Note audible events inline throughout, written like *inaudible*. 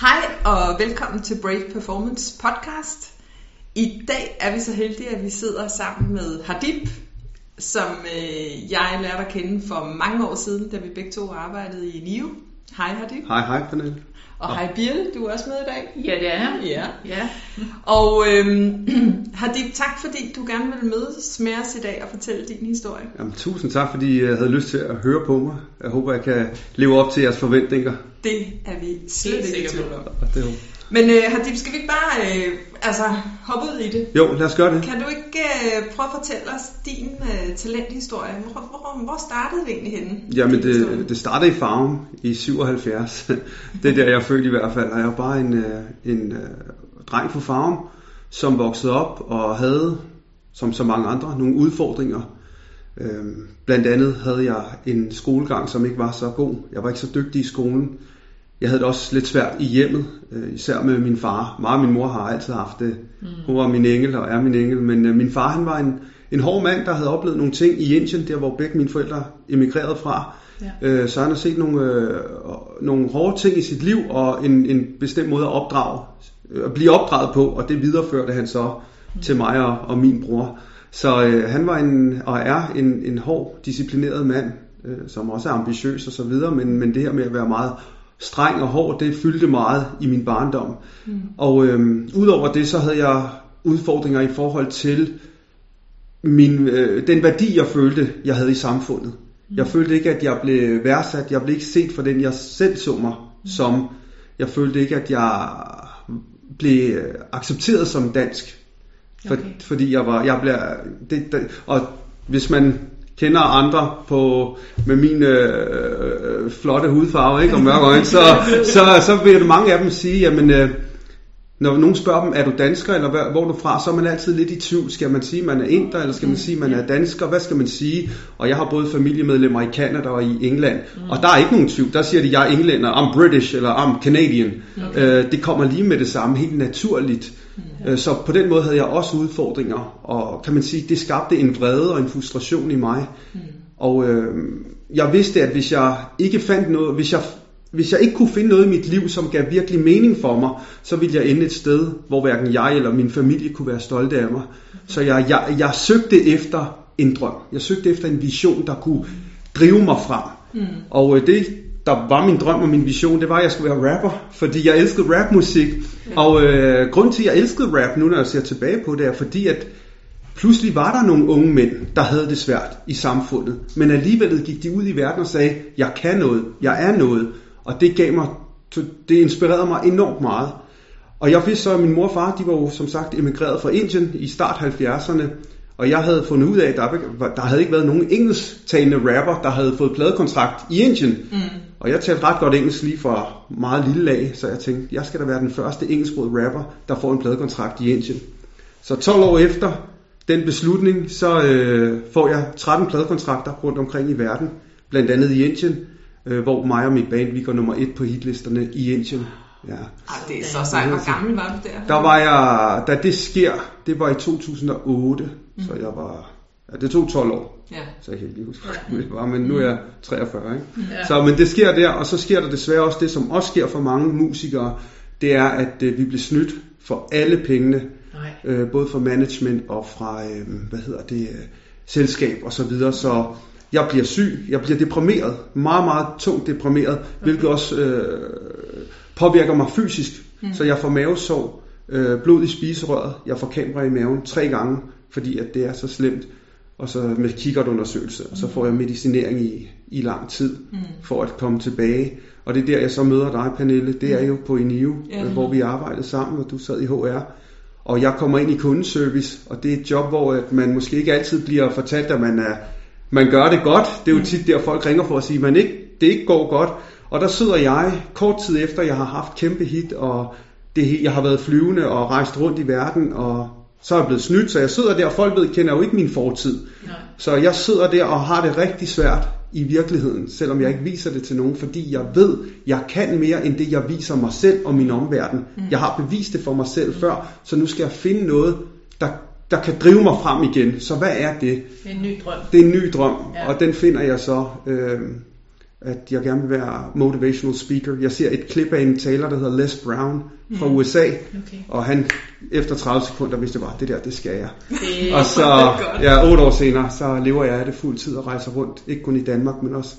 Hej og velkommen til Brave Performance podcast. I dag er vi så heldige, at vi sidder sammen med Hadib, som øh, jeg lærte at kende for mange år siden, da vi begge to arbejdede i NIO. Hej Hadib. Hej, hej Pernille. Og hej Birle, du er også med i dag. Ja, det er Ja. Ja. Og øhm, *clears throat* Hadib, tak fordi du gerne vil mødes med os i dag og fortælle din historie. Jamen, tusind tak, fordi I havde lyst til at høre på mig. Jeg håber, jeg kan leve op til jeres forventninger. Det er vi slet ikke i sikker på. tvivl om. Og det, Men øh, Hadib, skal vi ikke bare øh, altså, hoppe ud i det? jo, lad os gøre det. Kan du ikke øh, prøve at fortælle os din øh, talenthistorie? Hvor, hvor, hvor startede vi egentlig henne? Jamen, historie? det, det startede i Farm i 77. *laughs* det er der, jeg født i hvert fald. Og jeg var bare en, øh, en øh, dreng fra Farm, som voksede op og havde, som så mange andre, nogle udfordringer. Øhm, blandt andet havde jeg en skolegang, som ikke var så god. Jeg var ikke så dygtig i skolen. Jeg havde det også lidt svært i hjemmet, øh, især med min far. Mig og min mor har altid haft det. Hun var min engel og er min engel. Men øh, min far han var en, en hård mand, der havde oplevet nogle ting i Indien, der hvor begge mine forældre emigrerede fra. Ja. Øh, så han har set nogle, øh, nogle hårde ting i sit liv, og en, en bestemt måde at opdrage, øh, at blive opdraget på, og det videreførte han så til mig og, og min bror. Så øh, han var en, og er en, en hård, disciplineret mand, øh, som også er ambitiøs og så videre, men, men det her med at være meget streng og hård, det fyldte meget i min barndom. Mm. Og øh, udover det, så havde jeg udfordringer i forhold til min, øh, den værdi, jeg følte, jeg havde i samfundet. Jeg følte ikke, at jeg blev værdsat. Jeg blev ikke set for den, jeg selv så mig som. Jeg følte ikke, at jeg blev øh, accepteret som dansk. For, Okay. Fordi jeg var, jeg blev, det, det, og hvis man kender andre på med min øh, øh, flotte hudfarve ikke, og mørke øjne, så, så, så vil det mange af dem sige, jamen, øh, når nogen spørger dem, er du dansker, eller hvor, hvor er du fra, så er man altid lidt i tvivl. Skal man sige, man er inder, eller skal man sige, man er dansker? Hvad skal man sige? Og jeg har både familiemedlemmer i Canada og i England, mm. og der er ikke nogen tvivl. Der siger de, jeg er englænder, I'm British, eller I'm Canadian. Okay. Øh, det kommer lige med det samme, helt naturligt. Mm. Så på den måde havde jeg også udfordringer, og kan man sige, det skabte en vrede og en frustration i mig. Mm. Og øh, jeg vidste, at hvis jeg ikke fandt noget, hvis jeg hvis jeg ikke kunne finde noget i mit liv, som gav virkelig mening for mig, så ville jeg ende et sted, hvor hverken jeg eller min familie kunne være stolte af mig. Så jeg, jeg, jeg søgte efter en drøm. Jeg søgte efter en vision, der kunne drive mig frem. Mm. Og øh, det, der var min drøm og min vision, det var, at jeg skulle være rapper, fordi jeg elskede rapmusik. Ja. Og øh, grunden til, at jeg elskede rap nu, når jeg ser tilbage på det, er fordi, at pludselig var der nogle unge mænd, der havde det svært i samfundet. Men alligevel gik de ud i verden og sagde, jeg kan noget, jeg er noget. Og det gav mig, det inspirerede mig enormt meget. Og jeg vidste så, at min mor og far, de var jo som sagt emigreret fra Indien i start 70'erne. Og jeg havde fundet ud af, at der, der havde ikke været nogen engelsktalende rapper, der havde fået pladekontrakt i Indien. Mm. Og jeg talte ret godt engelsk lige fra meget lille lag, så jeg tænkte, jeg skal da være den første engelsksprogede rapper, der får en pladekontrakt i Indien. Så 12 år efter den beslutning, så øh, får jeg 13 pladekontrakter rundt omkring i verden, blandt andet i Indien, øh, hvor mig og mit band, vi går nummer et på hitlisterne i Indien. Ja. Ej, det er så sejt. Hvor gammel var du der? Der var jeg, da det sker, det var i 2008, mm. så jeg var, ja, det tog 12 år. Ja. Så jeg kan ikke huske, det var, men nu er jeg 43, ikke? Ja. Så, men det sker der, og så sker der desværre også det, som også sker for mange musikere, det er, at øh, vi bliver snydt for alle pengene, Nej. øh, både fra management og fra, øh, hvad hedder det, øh, selskab og så videre, så jeg bliver syg, jeg bliver deprimeret, meget, meget tungt deprimeret, okay. hvilket også øh, påvirker mig fysisk, mm. så jeg får mavesår, øh, blod i spiserøret, jeg får kamera i maven tre gange, fordi at det er så slemt, og så med kikkertundersøgelse, og så får jeg medicinering i, i lang tid, mm. for at komme tilbage. Og det er der, jeg så møder dig, Pernille, det er jo på Inio, Ja. ja. hvor vi arbejdede sammen, og du sad i HR. Og jeg kommer ind i kundeservice, og det er et job, hvor at man måske ikke altid bliver fortalt, at man, er, man gør det godt. Det er jo tit der, folk ringer for at sige, at man ikke, det ikke går godt. Og der sidder jeg kort tid efter, jeg har haft kæmpe hit, og det, jeg har været flyvende og rejst rundt i verden, og så er jeg blevet snydt, så jeg sidder der, og folk ved, kender jo ikke min fortid. Nej. Så jeg sidder der og har det rigtig svært i virkeligheden, selvom jeg ikke viser det til nogen, fordi jeg ved, jeg kan mere end det, jeg viser mig selv og min omverden. Mm. Jeg har bevist det for mig selv mm. før, så nu skal jeg finde noget, der, der kan drive mig frem igen. Så hvad er det? Det er en ny drøm. Det er en ny drøm, Ja. og den finder jeg så øh, at jeg gerne vil være motivational speaker. Jeg ser et klip af en taler, der hedder Les Brown fra USA, Okay. og han efter 30 sekunder vidste bare, det der, det skal jeg. Det, Og så, *laughs* ja, otte år senere, så lever jeg af det fuld tid og rejser rundt, ikke kun i Danmark, men også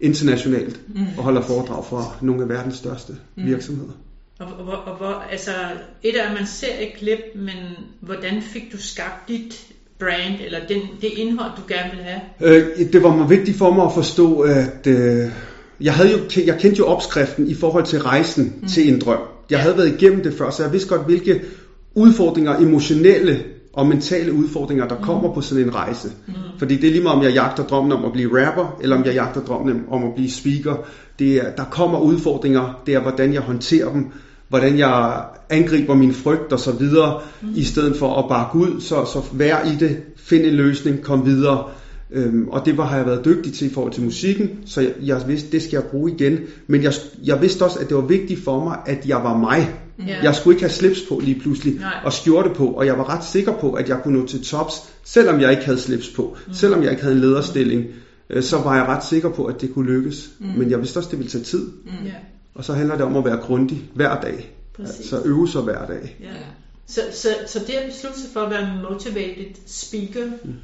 internationalt, mm. og holder foredrag for nogle af verdens største mm. virksomheder. og, og, og, og hvor, altså, et er, at man ser et klip, men hvordan fik du skabt dit brand, eller den, det indhold, du gerne vil have? Øh, det var mig vigtigt for mig at forstå, at øh, jeg, havde jo, jeg kendte jo opskriften i forhold til rejsen mm. til en drøm. Jeg havde været igennem det før, så jeg vidste godt, hvilke udfordringer, emotionelle og mentale udfordringer, der kommer på sådan en rejse. Mm. Fordi det er lige meget, om jeg jagter drømmen om at blive rapper, eller om jeg jagter drømmen om at blive speaker. Det er, der kommer udfordringer, det er, hvordan jeg håndterer dem, hvordan jeg angriber min frygt og så videre, mm. i stedet for at bare gå ud, så, så vær i det, find en løsning, kom videre. Øhm, og det var, har jeg været dygtig til i forhold til musikken, så jeg, jeg vidste, det skal jeg bruge igen. Men jeg, jeg vidste også, at det var vigtigt for mig, at jeg var mig. Ja. Jeg skulle ikke have slips på lige pludselig, Nej. og skjorte på, og jeg var ret sikker på, at jeg kunne nå til tops, selvom jeg ikke havde slips på, mm. selvom jeg ikke havde en lederstilling, øh, så var jeg ret sikker på, at det kunne lykkes. Mm. Men jeg vidste også, at det ville tage tid, Ja, og så handler det om at være grundig hver dag. præcis. Altså øve sig hver dag. Ja. Så, så, så det at beslutte sig for at være en motivated speaker, mm.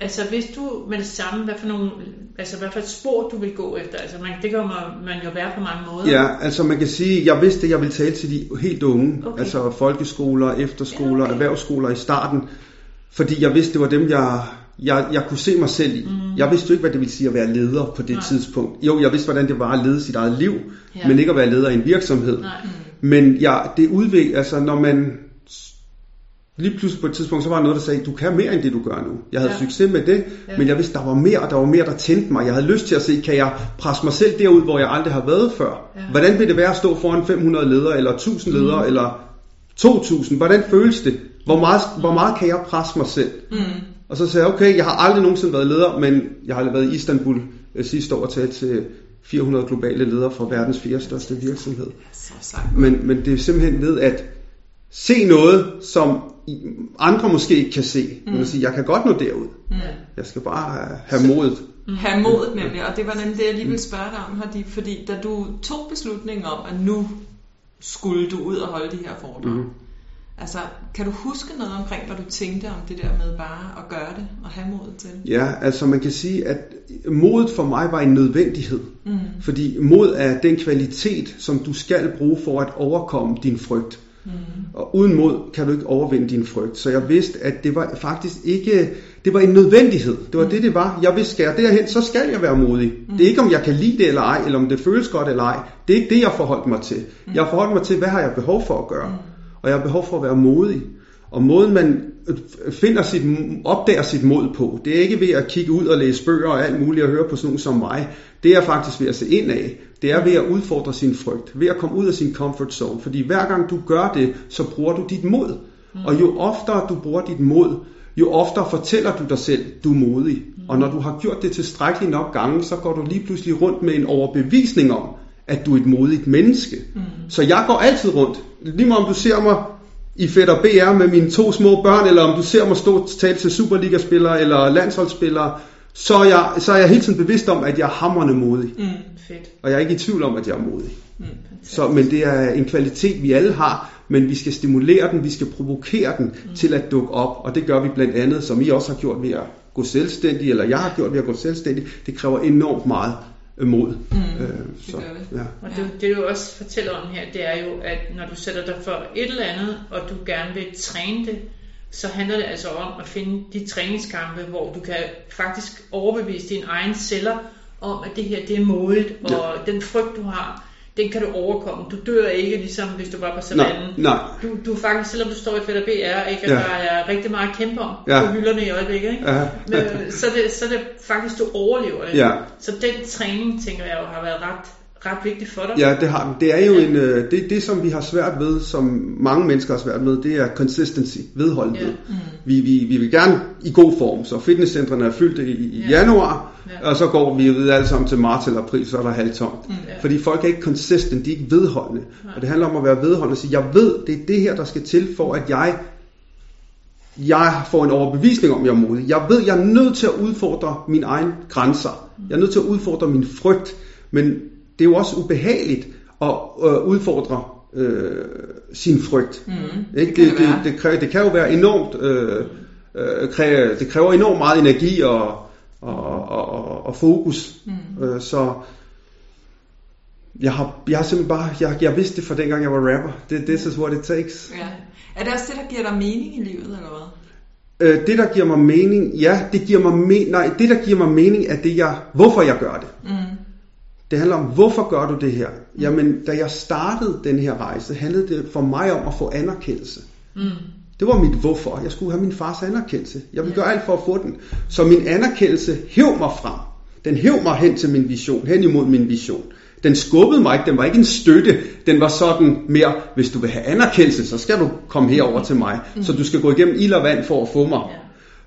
altså hvis du med det samme, hvad for, nogle, altså hvad for et spor du vil gå efter, altså man, det kan man, man jo være på mange måder. Ja, altså man kan sige, jeg vidste, at jeg ville tale til de helt unge, Okay. altså folkeskoler, efterskoler, Ja, okay. erhvervsskoler i starten, fordi jeg vidste, det var dem, jeg, jeg, jeg kunne se mig selv i. Mm. Jeg vidste jo ikke, hvad det ville sige at være leder på det Nej. Tidspunkt. Jo, jeg vidste, hvordan det var at lede sit eget liv, Ja. men ikke at være leder i en virksomhed. Nej. Men ja, det udvik, altså når man lige pludselig på et tidspunkt, så var der noget, der sagde, du kan mere end det, du gør nu. Jeg havde Ja. succes med det, Ja. men jeg vidste, der var mere, og der var mere, der tændte mig. Jeg havde lyst til at se, kan jeg presse mig selv derud, hvor jeg aldrig har været før? Ja. Hvordan vil det være at stå foran 500 ledere, eller 1000 ledere, mm. eller 2000? Hvordan føles det? Hvor meget, hvor meget kan jeg presse mig selv? Mm. Og så sagde jeg, okay, jeg har aldrig nogensinde været leder, men jeg har været i Istanbul øh, sidste år og talt til 400 globale ledere fra verdens fire største virksomhed. Men, men det er simpelthen ved at se noget, som andre måske ikke kan se. Mm. Man sige, jeg kan godt nå derud. Ja. Jeg skal bare have- modet. Have modet nemlig, og det var nemlig det, jeg lige ville spørge dig om, Hardy, fordi da du tog beslutningen om, at nu skulle du ud og holde de her foredrag, mm. Altså kan du huske noget omkring, hvad du tænkte om det der med bare at gøre det, og have modet til? Ja, altså man kan sige, at modet for mig var en nødvendighed. Mm. Fordi mod er den kvalitet, som du skal bruge for at overkomme din frygt. Mm. Og uden mod kan du ikke overvinde din frygt. Så jeg vidste, at det var faktisk ikke, det var en nødvendighed. Det var mm. det, det var. Jeg vidste, jeg derhen, så skal jeg være modig. Mm. Det er ikke, om jeg kan lide det eller ej, eller om det føles godt eller ej. Det er ikke det, jeg forholdt mig til. Mm. Jeg forholdt mig til, hvad har jeg behov for at gøre. Mm. Og jeg har behov for at være modig. Og måden man øh, finder sit, opdager sit mod på, det er ikke ved at kigge ud og læse bøger og alt muligt og høre på sådan nogen som mig. Det er faktisk ved at se ind af. Det er ved at udfordre sin frygt. Ved at komme ud af sin comfort zone. Fordi hver gang du gør det, så bruger du dit mod. Mm. Og jo oftere du bruger dit mod, jo oftere fortæller du dig selv, du er modig. Mm. Og når du har gjort det tilstrækkeligt nok gange, så går du lige pludselig rundt med en overbevisning om, at du er et modigt menneske. Mm. Så jeg går altid rundt. Lige meget om du ser mig i Fætter BR med mine to små børn, eller om du ser mig stå tale til Superliga-spillere eller landsholdsspillere, så er, jeg, så er jeg hele tiden bevidst om, at jeg er hammerende modig. Mm. Fedt. Og jeg er ikke i tvivl om, at jeg er modig. Mm. Så, men det er en kvalitet, vi alle har, men vi skal stimulere den, vi skal provokere den mm. til at dukke op. Og det gør vi blandt andet, som I også har gjort ved at gå selvstændig, eller jeg har gjort ved at gå selvstændig. Det kræver enormt meget mod. Mm. Øh, Det gør det. ja. Og det, det du også fortæller om her, det er jo, at når du sætter dig for et eller andet, og du gerne vil træne det, så handler det altså om at finde de træningskampe, hvor du kan faktisk overbevise dine egne celler om, at det her det er modigt, og ja. den frygt du har, den kan du overkomme. Du dør ikke, ligesom hvis du var på Nej, savannen. nej. Du, du er faktisk, selvom du står i Fætter BR, ikke, at Ja. der er rigtig meget at kæmpe om Ja. på hylderne i øjeblikket, ikke? Ja. Men, så, er det, så det faktisk, du overlever det. Ja. Så den træning, tænker jeg jo, har været ret, ret vigtig for dig. Ja, det har den. Det er jo en, øh, det, det, som vi har svært ved, som mange mennesker har svært ved, det er consistency, vedholdenhed. Ja. Mm. Vi, vi, vi vil gerne i god form, så fitnesscentrene er fyldt i, i Ja. januar, Ja. og så går vi ved alle sammen til marts eller april, så er der halvtomt. Mm. Ja. Fordi folk er ikke consistent, de er ikke vedholdende. Nej. Og det handler om at være vedholdende og sige, jeg ved, det er det her, der skal til for, at jeg, jeg får en overbevisning om, at jeg er modig. Jeg ved, jeg er nødt til at udfordre mine egne grænser. Jeg er nødt til at udfordre min frygt. Men det er jo også ubehageligt at øh, udfordre øh, sin frygt. Mm, Ikke? det kan Det, det, det, kræver, det kan jo være enormt, øh, øh, kræver, det kræver enormt meget energi og, og, og, og, og fokus. Mm. Øh, så jeg har, jeg har simpelthen bare, jeg, jeg vidste det fra dengang jeg var rapper. Det, this is what it takes. Ja. Er det også det, der giver dig mening i livet, eller hvad? Øh, det der giver mig mening, ja, det giver mig me- nej, det der giver mig mening er det jeg, hvorfor jeg gør det. Mm. Det handler om, hvorfor gør du det her? Jamen, da jeg startede den her rejse, handlede det for mig om at få anerkendelse. Mm. Det var mit hvorfor. Jeg skulle have min fars anerkendelse. Jeg ville gøre alt for at få den. Så min anerkendelse hæv mig frem. Den hæv mig hen til min vision, hen imod min vision. Den skubbede mig ikke, den var ikke en støtte. Den var sådan mere, hvis du vil have anerkendelse, så skal du komme herover til mig. Så du skal gå igennem ild og vand for at få mig. Ja.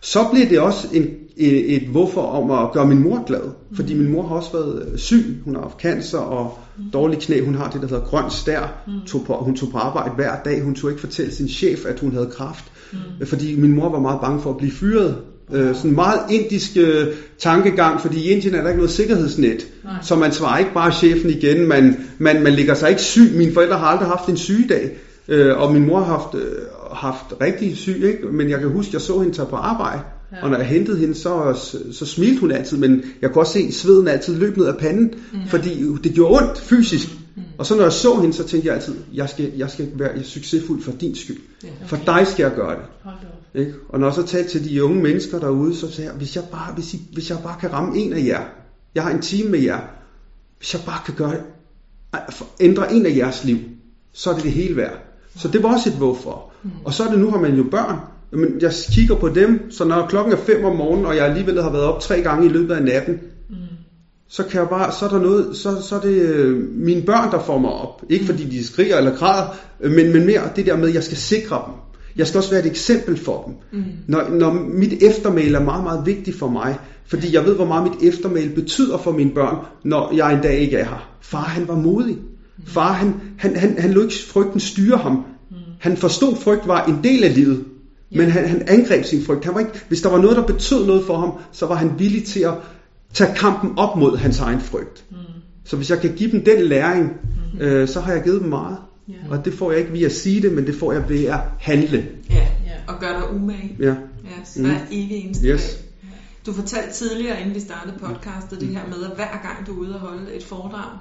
Så blev det også en, et, et hvorfor om at gøre min mor glad. Fordi min mor har også været øh, syg. Hun har haft cancer og dårlig knæ. Hun har det, der hedder grøn stær. Tog på, hun tog på arbejde hver dag. Hun tog ikke fortælle sin chef, at hun havde kraft. Mm. Fordi min mor var meget bange for at blive fyret. Øh, sådan en meget indisk øh, tankegang, fordi i Indien er der ikke noget sikkerhedsnet. Nej. Så man svarer ikke bare chefen igen. Man, man, man ligger sig ikke syg. Mine forældre har aldrig haft en sygedag. Øh, og min mor har haft, øh, haft rigtig syg, ikke? men jeg kan huske, jeg så hende tage på arbejde, ja. Og når jeg hentede hende, så, så smilte hun altid, men jeg kunne også se sveden altid løb ned af panden, mm. fordi det gjorde ondt fysisk. Mm. Og så når jeg så hende, så tænkte jeg altid, jeg skal, jeg skal være succesfuld for din skyld. Ja. For dig skal jeg gøre det. Ikke? Og når jeg så talte til de unge mennesker derude, så sagde jeg, hvis jeg bare, hvis, I, hvis jeg bare kan ramme en af jer, jeg har en team med jer, hvis jeg bare kan gøre ændre en af jeres liv, så er det det hele værd. Så det var også et hvorfor. Mm. Og så er det nu, har man jo børn. Men jeg kigger på dem, så når klokken er 5 om morgenen, og jeg alligevel har været op tre gange i løbet af natten, Mm. så kan jeg bare, så er der noget, så, så er det øh, mine børn, der får mig op. Ikke fordi de skriger eller græder, øh, men, men mere det der med, at jeg skal sikre dem. Jeg skal også være et eksempel for dem. Mm. Når, når mit eftermæl er meget, meget vigtigt for mig, fordi jeg ved, hvor meget mit eftermæl betyder for mine børn, når jeg en dag ikke er her. Far, han var modig. Far, han, han, han, han lå ikke frygten styre ham. Han forstod, at frygt var en del af livet. Men han, han angreb sin frygt. Han var ikke, hvis der var noget, der betød noget for ham, så var han villig til at tage kampen op mod hans egen frygt. Mm. Så hvis jeg kan give dem den læring, øh, så har jeg givet dem meget. Ja. Og det får jeg ikke ved at sige det, men det får jeg ved at handle. Ja. Ja. Og gør dig umage. Ja. Ja, så hver Mm. evig eneste Yes. dag. Du fortalte tidligere, inden vi startede podcastet, det her med, at hver gang du er ude og holde et foredrag,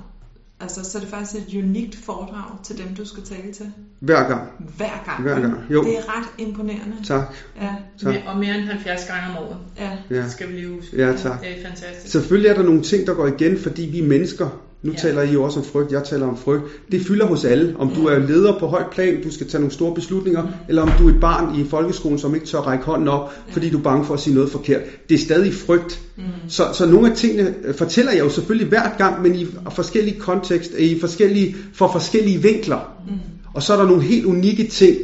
altså så er det faktisk et unikt foredrag til dem, du skal tale til. Hver gang. Hver gang. Hver gang, jo. Det er ret imponerende. Tak. Ja, Tak. Og mere end 70 gange om året. ja. Ja. Det skal vi lige huske. Ja, tak. Det er fantastisk. Selvfølgelig er der nogle ting, der går igen, fordi vi er mennesker. Nu Ja. taler I jo også om frygt, jeg taler om frygt. Det fylder hos alle. Om du er leder på højt plan, du skal tage nogle store beslutninger, eller om du er et barn i folkeskolen, som ikke tør række hånden op, fordi du er bange for at sige noget forkert. Det er stadig frygt. Mm. Så, så nogle af tingene øh, fortæller jeg jo selvfølgelig hvert gang, men i forskellige kontekst, i forskellige, for forskellige vinkler. Mm. Og så er der nogle helt unikke ting,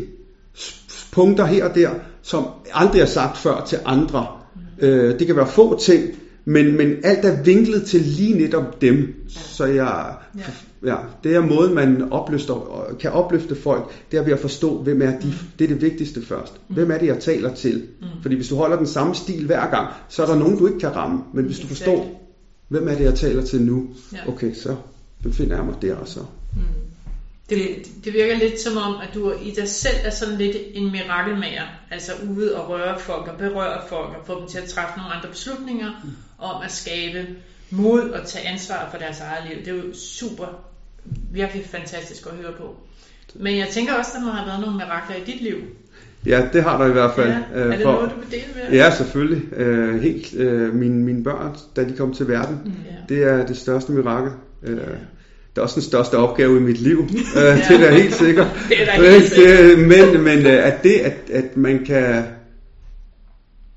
punkter her og der, som aldrig er sagt før til andre. Øh, det kan være få ting, men, men alt er vinklet til lige netop dem. Så jeg, Ja. ja, det er måden, man opløfter, kan opløfte folk, det er ved at forstå, hvem er de. Det er det vigtigste først. Hvem er det, jeg taler til? Fordi hvis du holder den samme stil hver gang, så er der nogen, du ikke kan ramme. Men hvis du Exakt. forstår, hvem er det, jeg taler til nu? Ja. Okay, så befinder jeg mig der, og så. Mm. Det, det virker lidt som om, at du i dig selv er sådan lidt en mirakelmager. Altså ude og røre folk og berøre folk og få dem til at træffe nogle andre beslutninger om at skabe mod og tage ansvar for deres eget liv. Det er jo super, virkelig fantastisk at høre på. Men jeg tænker også, at der må have været nogle mirakler i dit liv. Ja, det har der i hvert fald. Ja. øh, Er det for- noget, du vil dele med? Ja, selvfølgelig. Øh, helt øh, mine, mine børn, da de kom til verden, Ja. det er det største mirakel. Øh, det er også den største opgave i mit liv. *laughs* Øh, det er da helt sikkert. *laughs* Det er da helt det, men men øh, at det, at, at man kan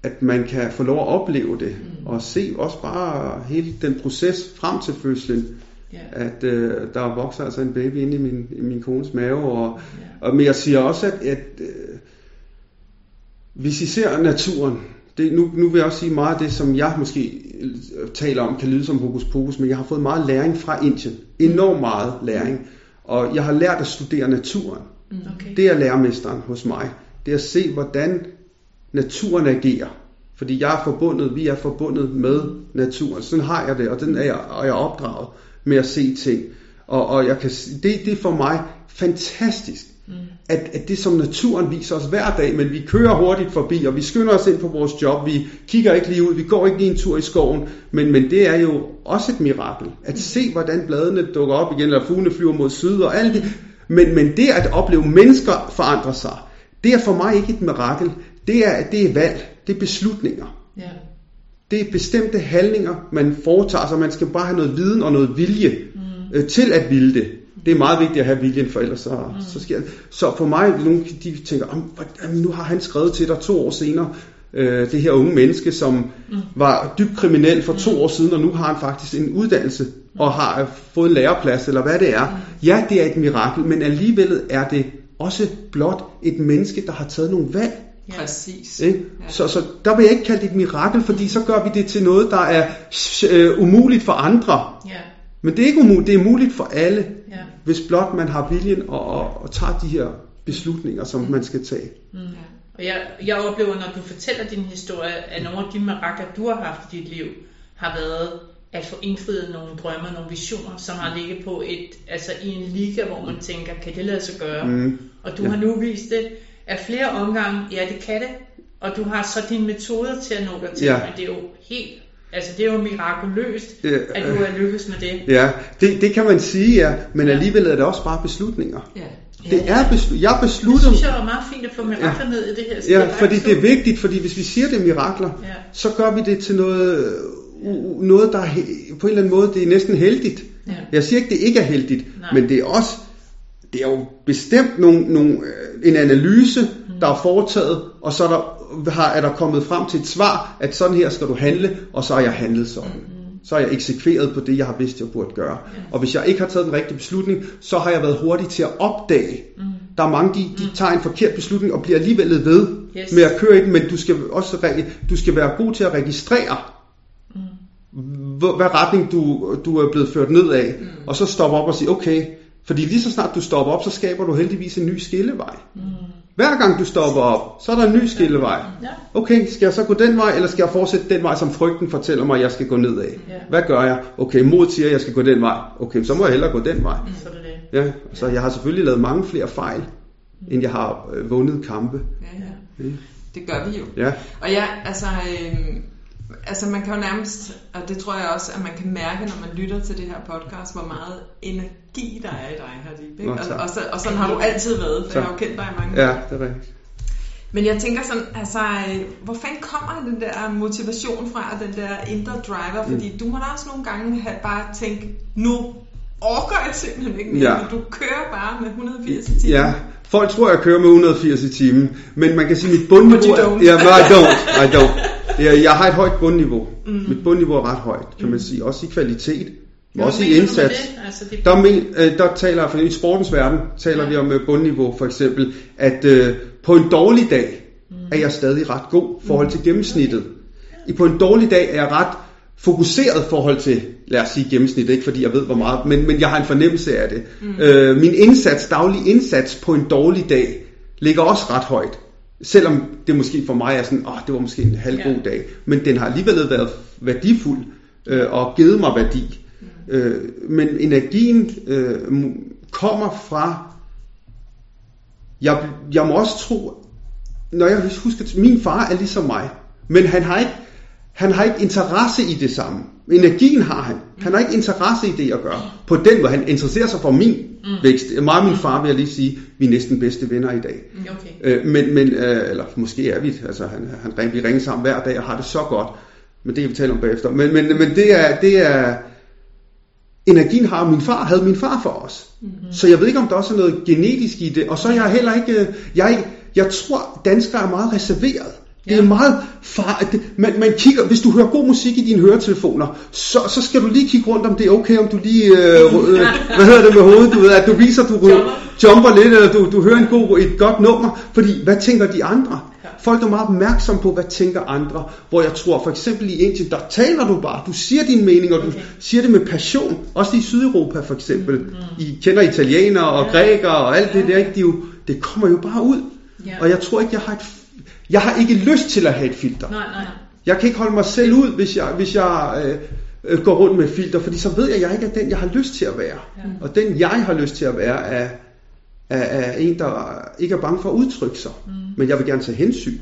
at man kan få lov at opleve det, Mm. Og se også bare hele den proces frem til fødslen, Ja. at øh, der vokser altså en baby inde i min, i min kones mave, og, Ja. og, men jeg siger også, at, at øh, hvis I ser naturen, det, nu, nu vil jeg også sige meget af det, som jeg måske øh, taler om, kan lyde som hokus pokus, men jeg har fået meget læring fra Indien. Enormt meget læring. Og jeg har lært at studere naturen. Okay. Det er lærermesteren hos mig. Det er at se, hvordan naturen agerer. Fordi jeg er forbundet, vi er forbundet med naturen. Sådan har jeg det, og den er jeg, og jeg er opdraget. med at se ting. Og, og jeg kan, det, det er for mig fantastisk, mm. at, at det som naturen viser os hver dag, men vi kører hurtigt forbi, og vi skynder os ind på vores job, vi kigger ikke lige ud, vi går ikke lige en tur i skoven, men, men det er jo også et mirakel, at se hvordan bladene dukker op igen, eller fuglene flyver mod syd, og alt det. Men, men det at opleve mennesker forandre sig, det er for mig ikke et mirakel, det er, det er valg, det er beslutninger. Ja. Det er bestemte handlinger, man foretager sig. Man skal bare have noget viden og noget vilje mm. øh, til at ville det. Det er meget vigtigt at have viljen, for ellers så, mm. så sker det. Så for mig, nogle de tænker, "Am, nu har han skrevet til dig to år senere, øh, det her unge menneske, som mm. var dybt kriminel for to år siden, og nu har han faktisk en uddannelse og har fået en læreplads, eller hvad det er. Ja, det er et mirakel, men alligevel er det også blot et menneske, der har taget nogle valg. Ja. Præcis. Ikke? Så, så der vil jeg ikke kalde det et mirakel, fordi så gør vi det til noget, der er øh, umuligt for andre. Ja. Men det er ikke umuligt, det er muligt for alle, Ja. hvis blot man har viljen og, og, og tager de her beslutninger, som man skal tage. Mm. Og jeg, jeg oplever, når du fortæller din historie, at nogle af de mirakler, du har haft i dit liv, har været at få indfriet nogle drømme, nogle visioner, som har ligget på et, altså i en liga, hvor man tænker, kan det lade sig gøre? Mm. Og du har nu vist det af flere omgange, ja det kan det, og du har så dine metoder til at nå dertil, Ja. men det er jo helt, altså det er jo mirakuløst, Ja, at du er lykkes med det. Ja, det, det kan man sige, ja, men alligevel er det også bare beslutninger. Ja. Det er beslu- jeg Det beslutter... synes jeg var meget fint at få mirakler Ja. ned i det her. Så Ja, er fordi det er vigtigt, fordi hvis vi siger det er mirakler, Ja. så gør vi det til noget, u- noget der er på en eller anden måde, det er næsten heldigt. Ja. Jeg siger ikke, det ikke er heldigt, Nej. men det er også, det er jo bestemt nogle, nogle, øh, en analyse, Mm. der er foretaget, og så er der, har, er der kommet frem til et svar, at sådan her skal du handle, og så har jeg handlet sådan. Mm. Så har jeg eksekveret på det, jeg har vidst, jeg burde gøre. Og hvis jeg ikke har taget den rigtige beslutning, så har jeg været hurtig til at opdage. Mm. Der er mange, de, de tager en forkert beslutning og bliver alligevel ved Yes. med at køre i den, men du skal også du skal være god til at registrere, hvor, hvad retning du, du er blevet ført ned af, mm. og så stoppe op og sige, okay, fordi lige så snart du stopper op, så skaber du heldigvis en ny skillevej. Mm. Hver gang du stopper op, så er der en ny skillevej. Okay, skal jeg så gå den vej, eller skal jeg fortsætte den vej, som frygten fortæller mig, at jeg skal gå ned af? Ja. Hvad gør jeg? Okay, mod siger, at jeg skal gå den vej. Okay, så må jeg hellere gå den vej. Så er det det. Ja, så jeg har selvfølgelig lavet mange flere fejl, end jeg har øh, vundet kampe. Ja, ja. Det gør vi jo. Ja, Og ja, altså, øh, altså man kan jo nærmest, og det tror jeg også, at man kan mærke, når man lytter til det her podcast, hvor meget energi der er i dig, Hardip. Ikke? Nå, Og, tak. og, så, og sådan har du altid været, for Tak. jeg har jo kendt dig i mange ja, år. det er rigtigt. Men jeg tænker sådan, altså, hvor fanden kommer den der motivation fra, og den der indre driver? Mm. Fordi du må da også nogle gange have bare tænkt, nu orker jeg simpelthen ikke mere, Ja. men du kører bare med 180 i timen. Ja, folk tror, jeg kører med 180 i timen, men man kan sige, at mit bundniveau... Ja, men I don't. I don't. Ja, jeg har et højt bundniveau. Mm. Mit bundniveau er ret højt, kan man sige. Også i kvalitet, men også i indsats. det? Altså, det Der, men, øh, der taler for i sportens verden taler Ja. vi om øh, bundniveau for eksempel, at øh, på en dårlig dag er jeg stadig ret god i forhold til gennemsnittet. I på en dårlig dag er jeg ret fokuseret forhold til, lad os sige gennemsnittet, ikke fordi jeg ved hvor meget, men, men jeg har en fornemmelse af det. Mm. Øh, min indsats, daglig indsats på en dårlig dag, ligger også ret højt. Selvom det måske for mig er sådan, åh, det var måske en halv god Ja. dag. Men den har alligevel været værdifuld øh, og givet mig værdi. Mm. Øh, men energien øh, kommer fra, jeg, jeg må også tro, når jeg husker, min far er ligesom mig, men han har ikke, han har ikke interesse i det samme. Energien har han. Han har ikke interesse i det, jeg gør. På den måde, han interesserer sig for min mm. vækst. Mig og min far vil jeg lige sige, vi er næsten bedste venner i dag. Okay. Øh, men, men øh, eller måske er vi, altså han, han ring, vi ringer sammen hver dag og har det så godt. Men det kan vi tale om bagefter. Men, men, men det er, det er, energien har min far, havde min far for os. Mm-hmm. Så jeg ved ikke, om der også er noget genetisk i det. Og så er jeg heller ikke, øh, jeg, jeg tror, danskere er meget reserveret. Det er Ja. meget far, man, man kigger, hvis du hører god musik i dine høretelefoner, så, så skal du lige kigge rundt, om det er okay, om du lige, øh, øh, hvad hedder det med hovedet, du ved, at du viser, du Jumper. jumper lidt, eller du, du hører en god, et godt nummer, fordi hvad tænker de andre? Ja. Folk er meget opmærksomme på, hvad tænker andre, hvor jeg tror, for eksempel i Indien, der taler du bare, du siger din mening, og du Okay. siger det med passion, også i Sydeuropa for eksempel. Mm. I kender italienere og Ja. grækere og alt det der, ikke? De jo, det kommer jo bare ud. Ja. Og jeg tror ikke, jeg har et, jeg har ikke lyst til at have et filter. Nej, nej. Jeg kan ikke holde mig selv ud, hvis jeg, hvis jeg, øh, øh, går rundt med filter, fordi så ved jeg, at jeg ikke er den, jeg har lyst til at være. Ja. Og den, jeg har lyst til at være, er, er, er en, der ikke er bange for at udtrykke sig. Mm. Men jeg vil gerne tage hensyn.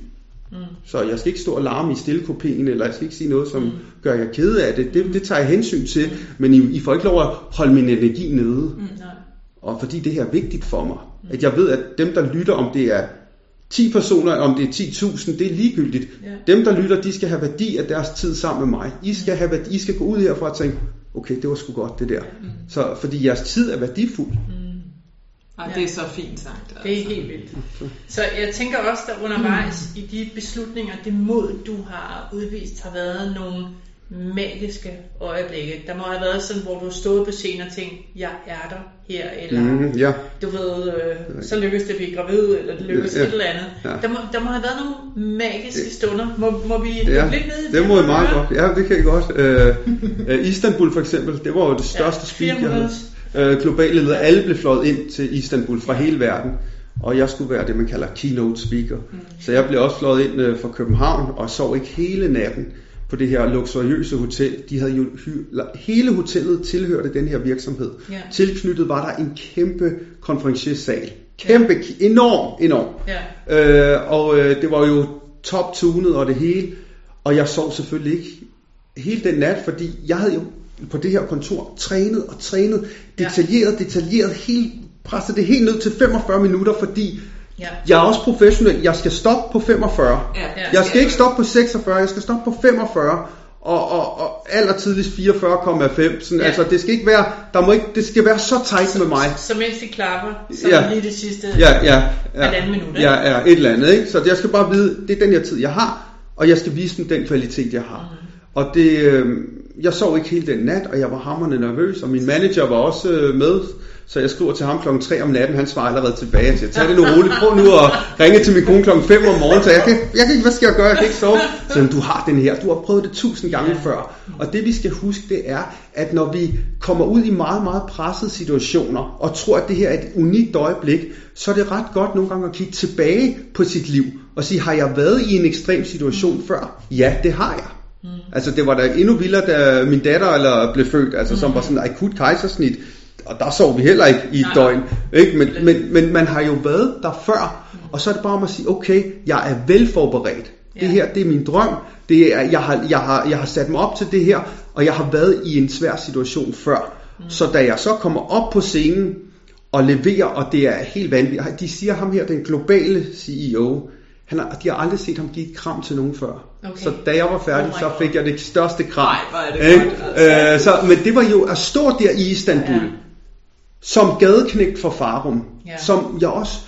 Mm. Så jeg skal ikke stå og larme i stillekopien, eller jeg skal ikke sige noget, som mm. gør jeg ked af det. det. Det tager jeg hensyn til, men I, I får ikke lov at holde min energi nede. Mm. Nej. Og fordi det her er vigtigt for mig. At jeg ved, at dem, der lytter, om det er 10 personer, om det er 10.000, det er ligegyldigt. Ja. Dem, der lytter, de skal have værdi af deres tid sammen med mig. I skal, have værdi, I skal gå ud herfra og tænke, okay, det var sgu godt det der. Så, fordi jeres tid er værdifuld. Og det er så fint sagt. Det er altså. helt vildt. Så jeg tænker også, der undervejs i de beslutninger, det mod, du har udvist, har været nogle magiske øjeblikke. Der må have været sådan, hvor du stået på scenen og tænkt, jeg er der her, eller Mm, ja. du ved, øh, så lykkes det at blive gravid, eller det lykkes Ja. et eller andet. Ja. Der, må, der må have været nogle magiske stunder. Må, må vi Ja, lidt ned i det må I og meget godt. Ja, det kan I godt. Øh, øh, Istanbul for eksempel, det var jo det største Ja, speak, jeg 400. havde. Øh, globale ledere, alle blev fløjet ind til Istanbul fra hele verden. Og jeg skulle være det, man kalder keynote speaker. Mm. Så jeg blev også fløjet ind øh, fra København og sov ikke hele natten på det her luksuriøse hotel. De havde jo hele hotellet tilhørte den her virksomhed. Ja. Tilknyttet var der en kæmpe konferenciersal. Kæmpe, ki- enorm, enorm. Ja. Øh, og øh, det var jo top-tunet og det hele. Og jeg sov selvfølgelig ikke hele den nat, fordi jeg havde jo på det her kontor trænet og trænet, Ja. detaljeret, detaljeret, helt, presset det helt ned til 45 minutter, fordi Ja. jeg er også professionel. Jeg skal stoppe på 45. Ja, Jeg skal ikke stoppe på 46, jeg skal stoppe på 45. Og, og, og allertidligst 44,5. Sådan, Ja. Altså, det skal ikke være, der må ikke, det skal være så tight med mig. Så mens de klapper, så Ja. lige det sidste Ja, ja. ja. halvanden minut, ikke? Ja, ja, et eller andet. Ikke? Så jeg skal bare vide, det er den her tid, jeg har, og jeg skal vise dem den kvalitet, jeg har. Mm. Og det, øh, jeg sov ikke hele den nat, og jeg var hammerende nervøs, og min manager var også øh, med, så jeg skriver til ham klokken 3 om natten, han svarer allerede tilbage. Jeg siger, tag det nu roligt, prøv nu at ringe til min kone klokken 5 om morgenen, så jeg kan, jeg kan ikke, hvad skal jeg gøre, jeg kan ikke sove. Så du har den her, du har prøvet det tusind gange før. Og det vi skal huske, det er, at når vi kommer ud i meget, meget pressede situationer, og tror, at det her er et unikt øjeblik, så er det ret godt nogle gange at kigge tilbage på sit liv, og sige, har jeg været i en ekstrem situation før? Ja, det har jeg. Mm. Altså det var da endnu vildere, da min datter eller blev født, altså mm. som var sådan en akut kejsersnit, og der sov vi heller ikke i et døgn. Ikke? Men, men, men man har jo været der før, og så er det bare om at sige, okay, jeg er velforberedt. Det her, det er min drøm. Det er, jeg, har, jeg, har, jeg har sat mig op til det her, og jeg har været i en svær situation før. Mm. Så da jeg så kommer op på scenen og leverer, og det er helt vanvittigt. De siger ham her, den globale CEO, han har, de har aldrig set ham give et kram til nogen før. Okay. Så da jeg var færdig, Oh så fik jeg det største kram. Er det godt, altså. Øh, så, men det var jo at stå der i Istanbul, Ja. Som gadeknægt for Farum, Ja. som jeg også,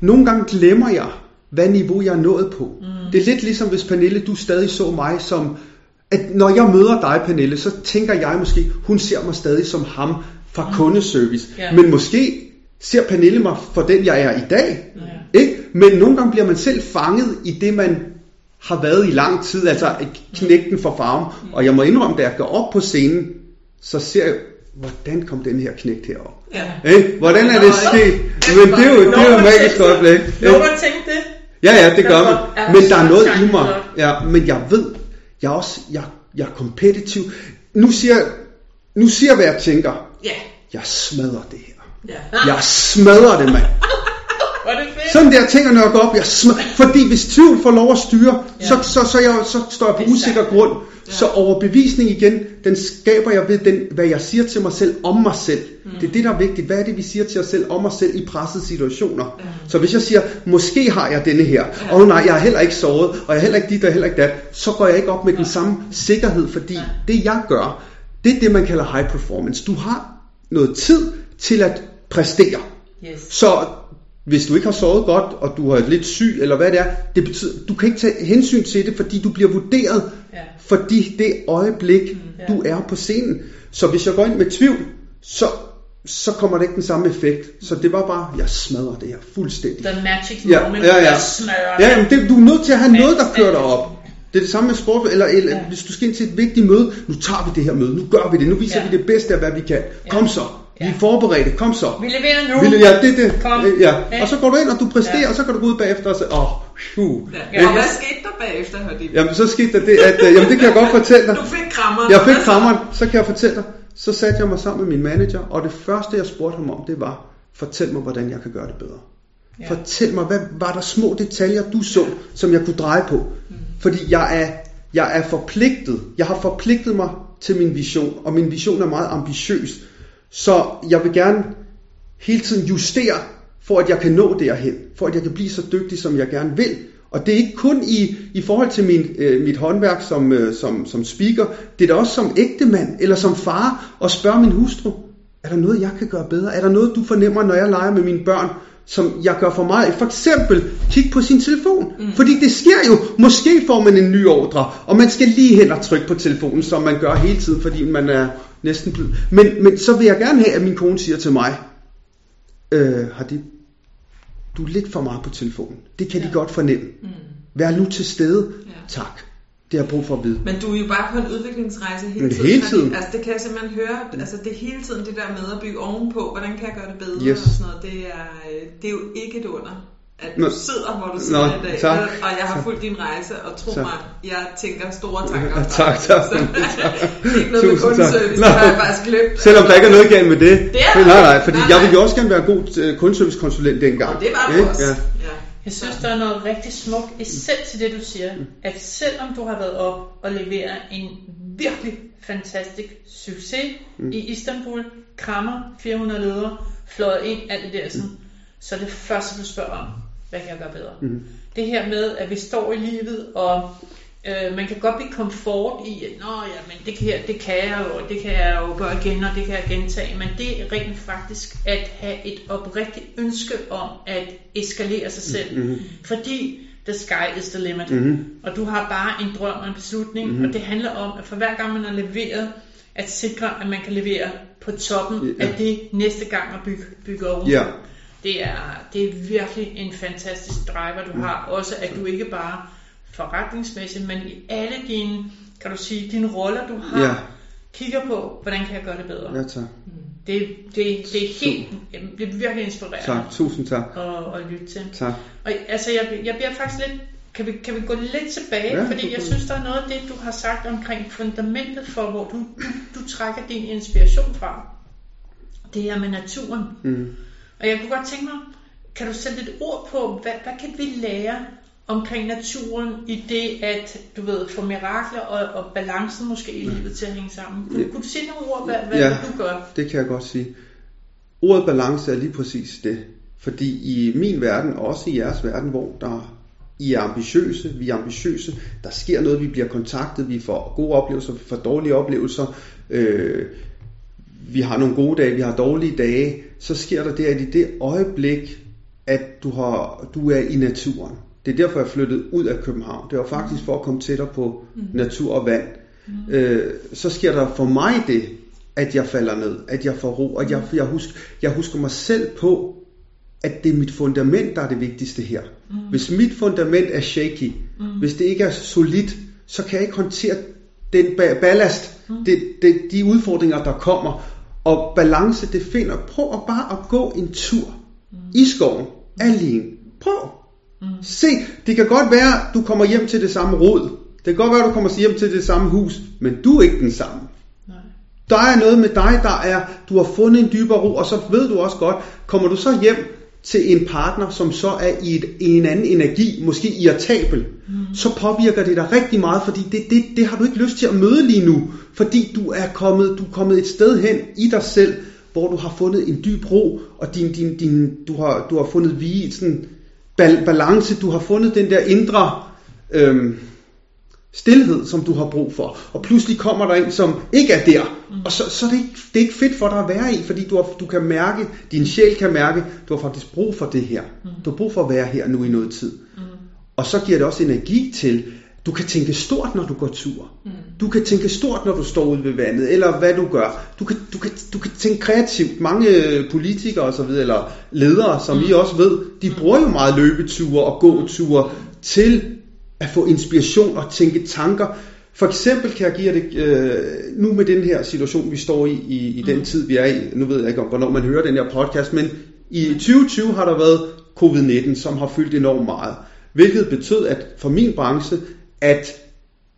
nogle gange glemmer jeg, hvad niveau jeg er nået på. Mm. Det er lidt ligesom hvis Pernille, du stadig så mig som, at når jeg møder dig Pernille, så tænker jeg måske, hun ser mig stadig som ham fra mm. kundeservice. Ja. Men måske ser Pernille mig for den, jeg er i dag. Ja. Ikke? Men nogle gange bliver man selv fanget i det, man har været i lang tid, altså knægten for farven. Og jeg må indrømme, da jeg går op på scenen, så ser jeg, hvordan kom den her knægt herop? Ja. Ikke? Hvordan er det sket? Men det er jo, det er jo et magisk øjeblik. Nogen ikke? har tænkt det. Ja, ja, det gør man. Men der er noget i mig. Ja, men jeg ved, jeg er også, jeg, jeg er kompetitiv. Nu siger, nu siger hvad jeg tænker. Ja. Jeg smadrer det her. Ja. Jeg smadrer det, mand. *laughs* Var det fedt? Sådan der tænker, når jeg går op, jeg smadrer. Fordi hvis tvivl får lov at styre, Ja. så, så, så, jeg, så står jeg på er usikker sandt. Grund. Så overbevisning igen, den skaber jeg ved, den, hvad jeg siger til mig selv om mig selv. Mm. Det er det, der er vigtigt. Hvad er det, vi siger til os selv om os selv i pressede situationer? Mm. Så hvis jeg siger, måske har jeg denne her, og oh, nej, jeg har heller ikke sovet, og jeg har heller ikke dit, og heller ikke dat, så går jeg ikke op med den samme sikkerhed, fordi Nej. det jeg gør, det er det, man kalder high performance. Du har noget tid til at præstere. Yes. Så hvis du ikke har sovet godt, og du er lidt syg, eller hvad det er, det betyder, du kan ikke tage hensyn til det, fordi du bliver vurderet, Ja. Fordi det øjeblik, mm, ja. du er på scenen. Så hvis jeg går ind med tvivl, så, så kommer det ikke den samme effekt. Så det var bare, jeg smadrer det her fuldstændig. The magic Ja, moment, ja, ja. der smører Ja, men det, du er nødt til at have noget, der kører dig op. Det er det samme med sport, eller, eller Ja. hvis du skal ind til et vigtigt møde, nu tager vi det her møde, nu gør vi det, nu viser Ja. vi det bedste af, hvad vi kan. Kom så, Vi er forberedte, kom så. Vi leverer nu. Vi, ja, det, det. Kom. Ja. Ja. Og så går du ind, og du præsterer, Ja. og så kan du gå ud bagefter og sige, åh, oh, Ja. Og hvad skete der bagefter, Hørte Jamen, så skete der det, at, øh, jamen, det kan jeg godt fortælle dig. Du fik krammeren. Jeg fik Hvad så? krammeren, så kan jeg fortælle dig. Så satte jeg mig sammen med min manager, og det første, jeg spurgte ham om, det var, fortæl mig, hvordan jeg kan gøre det bedre. Ja. Ja. Fortæl mig, hvad var der små detaljer, du så, som jeg kunne dreje på? Mm. Fordi jeg er, jeg er forpligtet. Jeg har forpligtet mig til min vision, og min vision er meget ambitiøs. Så jeg vil gerne hele tiden justere, for at jeg kan nå derhen. For at jeg kan blive så dygtig, som jeg gerne vil. Og det er ikke kun i, i forhold til min, øh, mit håndværk som, øh, som, som speaker. Det er da også som ægtemand eller som far at spørge min hustru, er der noget, jeg kan gøre bedre? Er der noget, du fornemmer, når jeg leger med mine børn, som jeg gør for meget? For eksempel, kig på sin telefon. Mm. Fordi det sker jo. Måske får man en ny ordre, og man skal lige hen og trykke på telefonen, som man gør hele tiden, fordi man er næsten blevet... Men, men så vil jeg gerne have, at min kone siger til mig, øh, har de, du er lidt for meget på telefonen. Det kan ja. de godt fornemme. Mm. Vær nu til stede. Ja. Tak. Det har jeg brug for at vide. Men du er jo bare på en udviklingsrejse hele tiden. hele tiden. Altså det kan jeg simpelthen høre. Altså det er hele tiden det der med at bygge ovenpå. Hvordan kan jeg gøre det bedre Yes. og sådan noget. Det er, øh, det er jo ikke et under. At du Nå. sidder, hvor du sidder Nå, i dag. tak. Og jeg har Tak. fulgt din rejse, og tro Tak. mig, jeg tænker store tanker. om *laughs* dig. Tak, tak. Så, *laughs* ikke noget med Tusind tak. kundeservice, det har jeg faktisk glemt. Selvom der ikke er noget galt med det. Det er nej, nej, fordi Nej, jeg nej. ville jo også gerne være god øh, kundeservicekonsulent dengang. Og det var du Ikke? også. Ja. Ja. Jeg synes, der er noget rigtig smukt essens til det, du siger. At selvom du har været op og leveret en virkelig fantastisk succes mm. i Istanbul, krammer 400 ledere, fløjet ind, alt det der sådan, så er det første, du spørger om, hvad kan jeg gøre bedre? Mm. Det her med, at vi står i livet, og øh, man kan godt blive komfort i, at Nå, ja, men det, kan, jeg- det kan jeg jo, og det kan jeg jo gøre igen, og det kan jeg gentage. Men det er rent faktisk at have et oprigtigt ønske om at eskalere sig selv. Mm-hmm. Fordi the sky is the limit. Mm-hmm. Og du har bare en drøm og en beslutning, mm-hmm. og det handler om, at for hver gang man har leveret, at sikre, at man kan levere på toppen Ja. af det næste gang og bygge, bygge oven. Ja. Det er, det er virkelig en fantastisk driver, du har. Også at du ikke bare forretningsmæssigt, men i alle dine, kan du sige, dine roller, du har, Ja. kigger på, hvordan kan jeg gøre det bedre. Ja, tak. Det, det, det er helt, det er virkelig inspirerende Tak. Tusind tak. at, at lytte til. Tak. Og altså, jeg, jeg bliver faktisk lidt, kan vi, kan vi gå lidt tilbage, Ja, fordi jeg synes, der er noget af det, du har sagt omkring fundamentet for, hvor du, du, du trækker din inspiration fra. Det er med naturen. Mm. Og jeg kunne godt tænke mig, kan du sætte et ord på, hvad, hvad kan vi lære omkring naturen i det, at du ved, få mirakler og, og balancen måske i livet til at hænge sammen? Kunne, kunne du sige nogle ord, hvad, hvad Ja. ja. du gør? Det kan jeg godt sige. Ordet balance er lige præcis det. Fordi i min verden, og også i jeres verden, hvor der I er ambitiøse, vi er ambitiøse, der sker noget, vi bliver kontaktet, vi får gode oplevelser, vi får dårlige oplevelser, øh, vi har nogle gode dage, vi har dårlige dage, så sker der det, at i det øjeblik, at du, har, du er i naturen. Det er derfor, jeg flyttede ud af København. Det var faktisk for at komme tættere på natur og vand. Øh, så sker der for mig det, at jeg falder ned, at jeg får ro, og jeg, jeg, husker, jeg husker mig selv på, at det er mit fundament, der er det vigtigste her. Mm. Hvis mit fundament er shaky, mm. hvis det ikke er solidt, så kan jeg ikke håndtere den ba- ballast, mm. Det, det, de udfordringer, der kommer. Og balance, det finder, prøv at bare at gå en tur mm. i skoven, alene. Prøv. Mm. Se, det kan godt være, du kommer hjem til det samme rod. Det kan godt være, du kommer hjem til det samme hus, men du er ikke den samme. Nej. Der er noget med dig, der er, du har fundet en dybere ro, og så ved du også godt, kommer du så hjem til en partner, som så er i, et, i en anden energi, måske irritabel, mm. så påvirker det dig rigtig meget, fordi det, det, det har du ikke lyst til at møde lige nu, fordi du er kommet, du er kommet et sted hen i dig selv, hvor du har fundet en dyb ro, og din, din, din, du, har, du har fundet vi, sådan bal, balance, du har fundet den der indre øhm, stillhed, som du har brug for. Og pludselig kommer der en, som ikke er der. Mm. Og så, så er det, ikke, det er ikke fedt for dig at være i, fordi du, har, du kan mærke, din sjæl kan mærke, du har faktisk brug for det her. Mm. Du har brug for at være her nu i noget tid. Mm. Og så giver det også energi til, du kan tænke stort, når du går tur. Mm. Du kan tænke stort, når du står ude ved vandet, eller hvad du gør. Du kan, du kan, du kan tænke kreativt. Mange øh, politikere og så videre, eller ledere, som mm. I også ved, de bruger jo meget løbeture og gåture til at få inspiration og tænke tanker. For eksempel kan jeg give jer det, øh, nu med den her situation, vi står i, i, i den tid, vi er i, nu ved jeg ikke, om, hvornår man hører den her podcast, men i 2020 har der været covid-19, som har fyldt enormt meget. Hvilket betød, at for min branche, at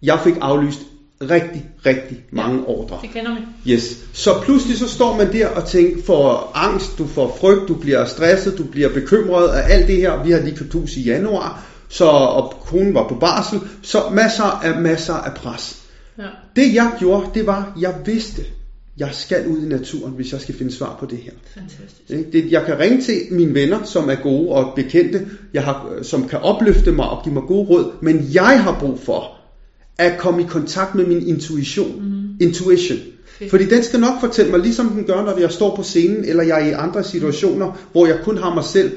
jeg fik aflyst rigtig, rigtig mange ja, ordre. Det kender vi. Yes. Så pludselig så står man der og tænker, får angst, du får frygt, du bliver stresset, du bliver bekymret af alt det her. Vi har lige købt hus i januar, så, og konen var på barsel, så masser af masser af pres. Ja. Det jeg gjorde, det var, jeg vidste, jeg skal ud i naturen, hvis jeg skal finde svar på det her. Fantastisk. Det, jeg kan ringe til mine venner, som er gode og bekendte, jeg har, som kan opløfte mig og give mig gode råd, men jeg har brug for at komme i kontakt med min intuition. Mm. Intuition. Fedt. Fordi den skal nok fortælle mig, ligesom den gør, når jeg står på scenen, eller jeg er i andre situationer, hvor jeg kun har mig selv.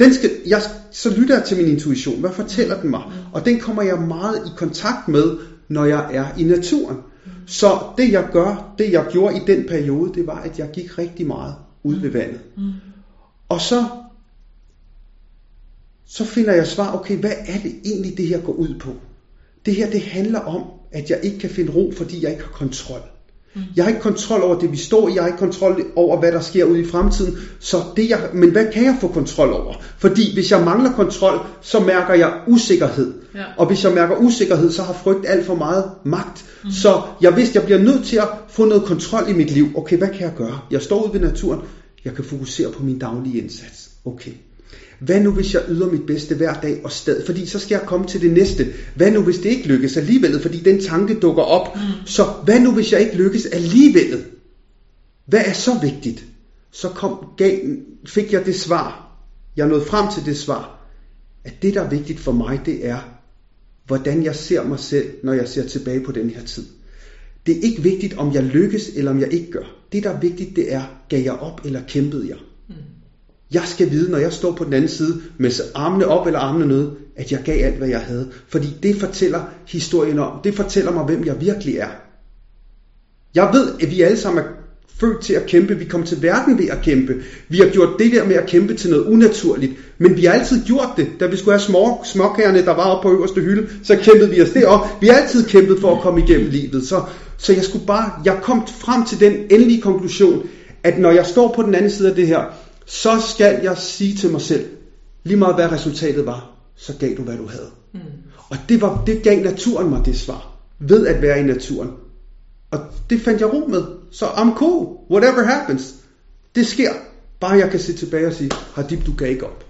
Den skal, jeg, så lytter jeg til min intuition. Hvad fortæller den mig? Og den kommer jeg meget i kontakt med, når jeg er i naturen. Så det jeg gør, det jeg gjorde i den periode, det var, at jeg gik rigtig meget ud ved vandet. Og så, så finder jeg svar, okay, hvad er det egentlig, det her går ud på? Det her, det handler om, at jeg ikke kan finde ro, fordi jeg ikke har kontrol. Jeg har ikke kontrol over det, vi står i. Jeg har ikke kontrol over, hvad der sker ude i fremtiden. Så det jeg, men hvad kan jeg få kontrol over? Fordi hvis jeg mangler kontrol, så mærker jeg usikkerhed. Ja. Og hvis jeg mærker usikkerhed, så har frygt alt for meget magt. Mm. Så jeg vidste, jeg bliver nødt til at få noget kontrol i mit liv. Okay, hvad kan jeg gøre? Jeg står ude ved naturen. Jeg kan fokusere på min daglige indsats. Okay. Hvad nu hvis jeg yder mit bedste hver dag og stadig, fordi så skal jeg komme til det næste. Hvad nu hvis det ikke lykkes alligevel, fordi den tanke dukker op. Mm. Så hvad nu hvis jeg ikke lykkes alligevel? Hvad er så vigtigt? Så kom, gav, fik jeg det svar. Jeg nåede frem til det svar. At det der er vigtigt for mig, det er, hvordan jeg ser mig selv, når jeg ser tilbage på den her tid. Det er ikke vigtigt, om jeg lykkes eller om jeg ikke gør. Det der er vigtigt, det er, gav jeg op eller kæmpede jeg? Jeg skal vide, når jeg står på den anden side med armene op eller armene nede, at jeg gav alt, hvad jeg havde. Fordi det fortæller historien om. Det fortæller mig, hvem jeg virkelig er. Jeg ved, at vi alle sammen er født til at kæmpe. Vi kom til verden ved at kæmpe. Vi har gjort det der med at kæmpe til noget unaturligt. Men vi har altid gjort det. Da vi skulle have små, småkagerne, der var oppe på øverste hylde, så kæmpede vi os derop. Vi har altid kæmpet for at komme igennem livet. Så, så jeg skulle bare, jeg kom frem til den endelige konklusion, at når jeg står på den anden side af det her, så skal jeg sige til mig selv, lige meget hvad resultatet var, så gav du hvad du havde. Mm. Og det, var, det gav naturen mig det svar, ved at være i naturen. Og det fandt jeg ro med. Så I'm cool, whatever happens. Det sker, bare jeg kan se tilbage og sige, Hadib, du gav ikke op.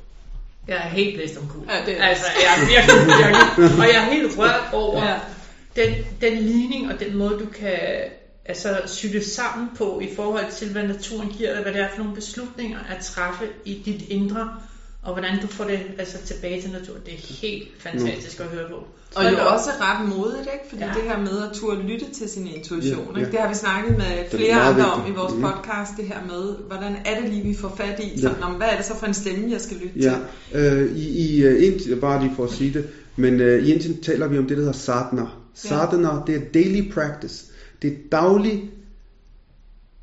Jeg er helt blæst om kul. Ja, det er- Altså, jeg er virkelig, virkelig, *laughs* og jeg er helt rørt over Ja. ja. den, den ligning og den måde, du kan altså, sy det sammen på i forhold til, hvad naturen giver dig, hvad det er for nogle beslutninger at træffe i dit indre, og hvordan du får det altså, tilbage til naturen. Det er helt fantastisk at høre på. Og jo også ret modigt, ikke? Fordi ja. Ja. det her med at turde lytte til sin intuition, Ja, ikke? ja. Det har vi snakket med er flere andre om i vores Mhm. podcast, det her med, hvordan er det lige, vi får fat i? Ja. Sådan, om, hvad er det så for en stemme, jeg skal lytte Ja, til? øh, i, i uh, Indien, bare lige for at sige det, men øh, i Indien taler vi om det, der hedder sadhana. Sadhana, det er daily practice. Det er daglig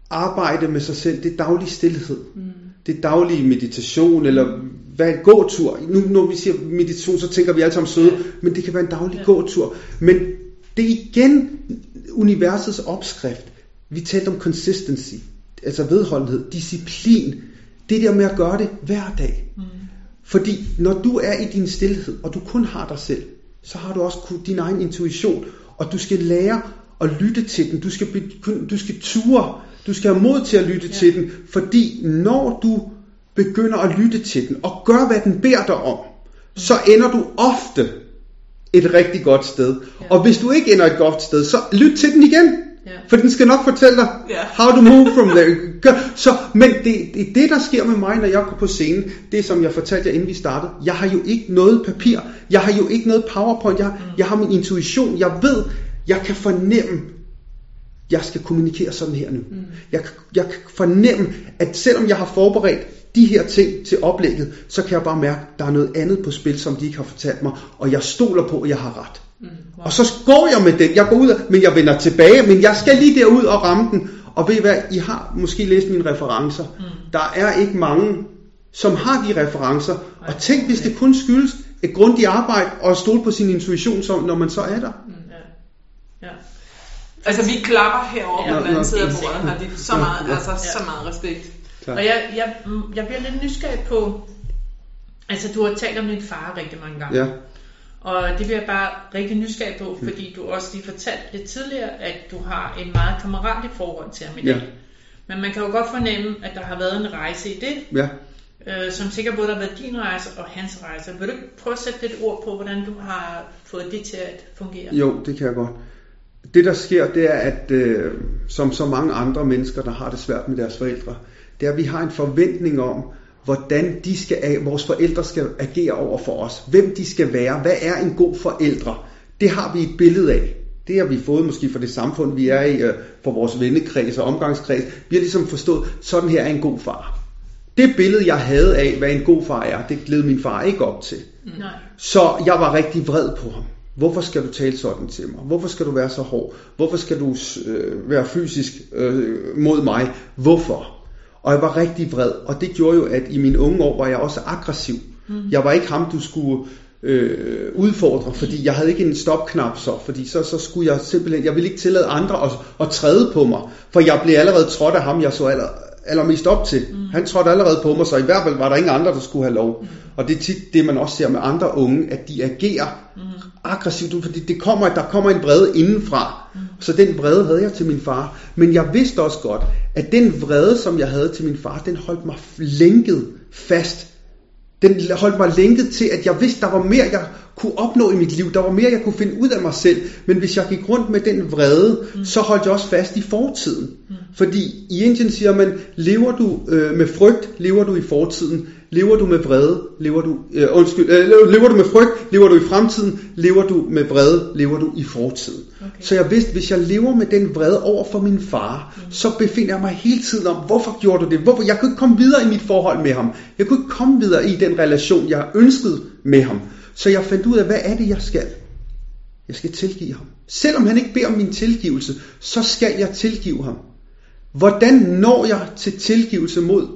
arbejde med sig selv, det er daglig stillhed. Mm. Det er daglig meditation, eller hvad en gåtur. Nu når vi siger meditation, så tænker vi alle sammen søde, men det kan være en daglig ja. gåtur. Men det er igen universets opskrift. Vi talte om consistency, altså vedholdenhed, disciplin. Det der med at gøre det hver dag. Mm. Fordi når du er i din stillhed, og du kun har dig selv, så har du også din egen intuition, og du skal lære at lytte til den. Du skal, du skal ture, du skal have mod til at lytte ja. til den, fordi når du begynder at lytte til den, og gør hvad den beder dig om, så ender du ofte et rigtig godt sted. Ja. Og hvis du ikke ender et godt sted, så lyt til den igen. Ja. For den skal nok fortælle dig, how to move from there. Så, men det, det, det, der sker med mig, når jeg går på scenen, det som jeg fortalte jer, inden vi startede, jeg har jo ikke noget papir, jeg har jo ikke noget powerpoint, jeg, jeg har min intuition, jeg ved, jeg kan fornemme, jeg skal kommunikere sådan her nu. Mm. Jeg, kan- jeg kan fornemme, at selvom jeg har forberedt de her ting til oplægget, så kan jeg bare mærke, at der er noget andet på spil, som de ikke har fortalt mig, og jeg stoler på, at jeg har ret. Mm. Wow. Og så går jeg med den, jeg går ud, af- men jeg vender tilbage, men jeg skal lige derud og ramme den. Og ved I hvad, I har måske læst mine referencer. Mm. Der er ikke mange, som har de referencer. Og tænk, hvis det kun skyldes et grundigt arbejde og at stole på sin intuition, så, når man så er der. Ja. Ja. Altså, vi klapper herovre Ja, på den anden side af bordet, har de så meget, altså, så meget respekt. Tak. Og jeg, jeg, mm, jeg bliver lidt nysgerrig på, altså du har talt om din far rigtig mange gange. Ja, Og det bliver jeg bare rigtig nysgerrig på, fordi du også lige fortalte lidt tidligere, at du har en meget kammeratligt forhold til ham i dag. Ja. Men man kan jo godt fornemme, at der har været en rejse i det, ja. øh, som sikkert både har været din rejse og hans rejse. Vil du ikke prøve at sætte lidt ord på, hvordan du har fået det til at fungere? Jo, det kan jeg godt. Det der sker, det er, at øh, som så mange andre mennesker, der har det svært med deres forældre, det er, at vi har en forventning om, hvordan de skal, vores forældre skal agere over for os. Hvem de skal være. Hvad er en god forældre? Det har vi et billede af. Det har vi fået måske fra det samfund, vi er i, øh, for vores vennekreds og omgangskreds. Vi har ligesom forstået, sådan her er en god far. Det billede, jeg havde af, hvad en god far er, det gled min far ikke op til. Nej. Så jeg var rigtig vred på ham. Hvorfor skal du tale sådan til mig? Hvorfor skal du være så hård? Hvorfor skal du øh, være fysisk øh, mod mig? Hvorfor? Og jeg var rigtig vred, og det gjorde jo, at i mine unge år var jeg også aggressiv. Mm. Jeg var ikke ham, du skulle øh, udfordre, fordi jeg havde ikke en stopknap så, fordi så, så skulle jeg simpelthen, jeg ville ikke tillade andre at, at træde på mig, for jeg blev allerede trådt af ham, jeg så aller, allermest op til. Mm. Han trådte allerede på mig, så i hvert fald var der ingen andre, der skulle have lov. Mm. Og det er tit det, man også ser med andre unge, at de agerer mm. aggressivt, fordi det kommer, der kommer en vrede indenfra. Mm. Så den vrede havde jeg til min far. Men jeg vidste også godt, at den vrede, som jeg havde til min far, den holdt mig lænket fast den holdt mig lænket til, at jeg vidste, der var mere, jeg kunne opnå i mit liv. Der var mere, jeg kunne finde ud af mig selv. Men hvis jeg gik rundt med den vrede, mm. så holdt jeg også fast i fortiden. Mm. Fordi i Indien siger man, lever du øh, med frygt, lever du i fortiden. Lever du med vrede, lever du, øh, undskyld, øh, lever du med frygt, lever du i fremtiden. Lever du med vrede, lever du i fortiden. Okay. Så jeg vidste, hvis jeg lever med den vrede over for min far, mm. så befinder jeg mig hele tiden om, hvorfor gjorde du det? Hvorfor? Jeg kunne ikke komme videre i mit forhold med ham. Jeg kunne ikke komme videre i den relation, jeg ønskede med ham. Så jeg fandt ud af, hvad er det, jeg skal? Jeg skal tilgive ham. Selvom han ikke beder om min tilgivelse, så skal jeg tilgive ham. Hvordan når jeg til tilgivelse mod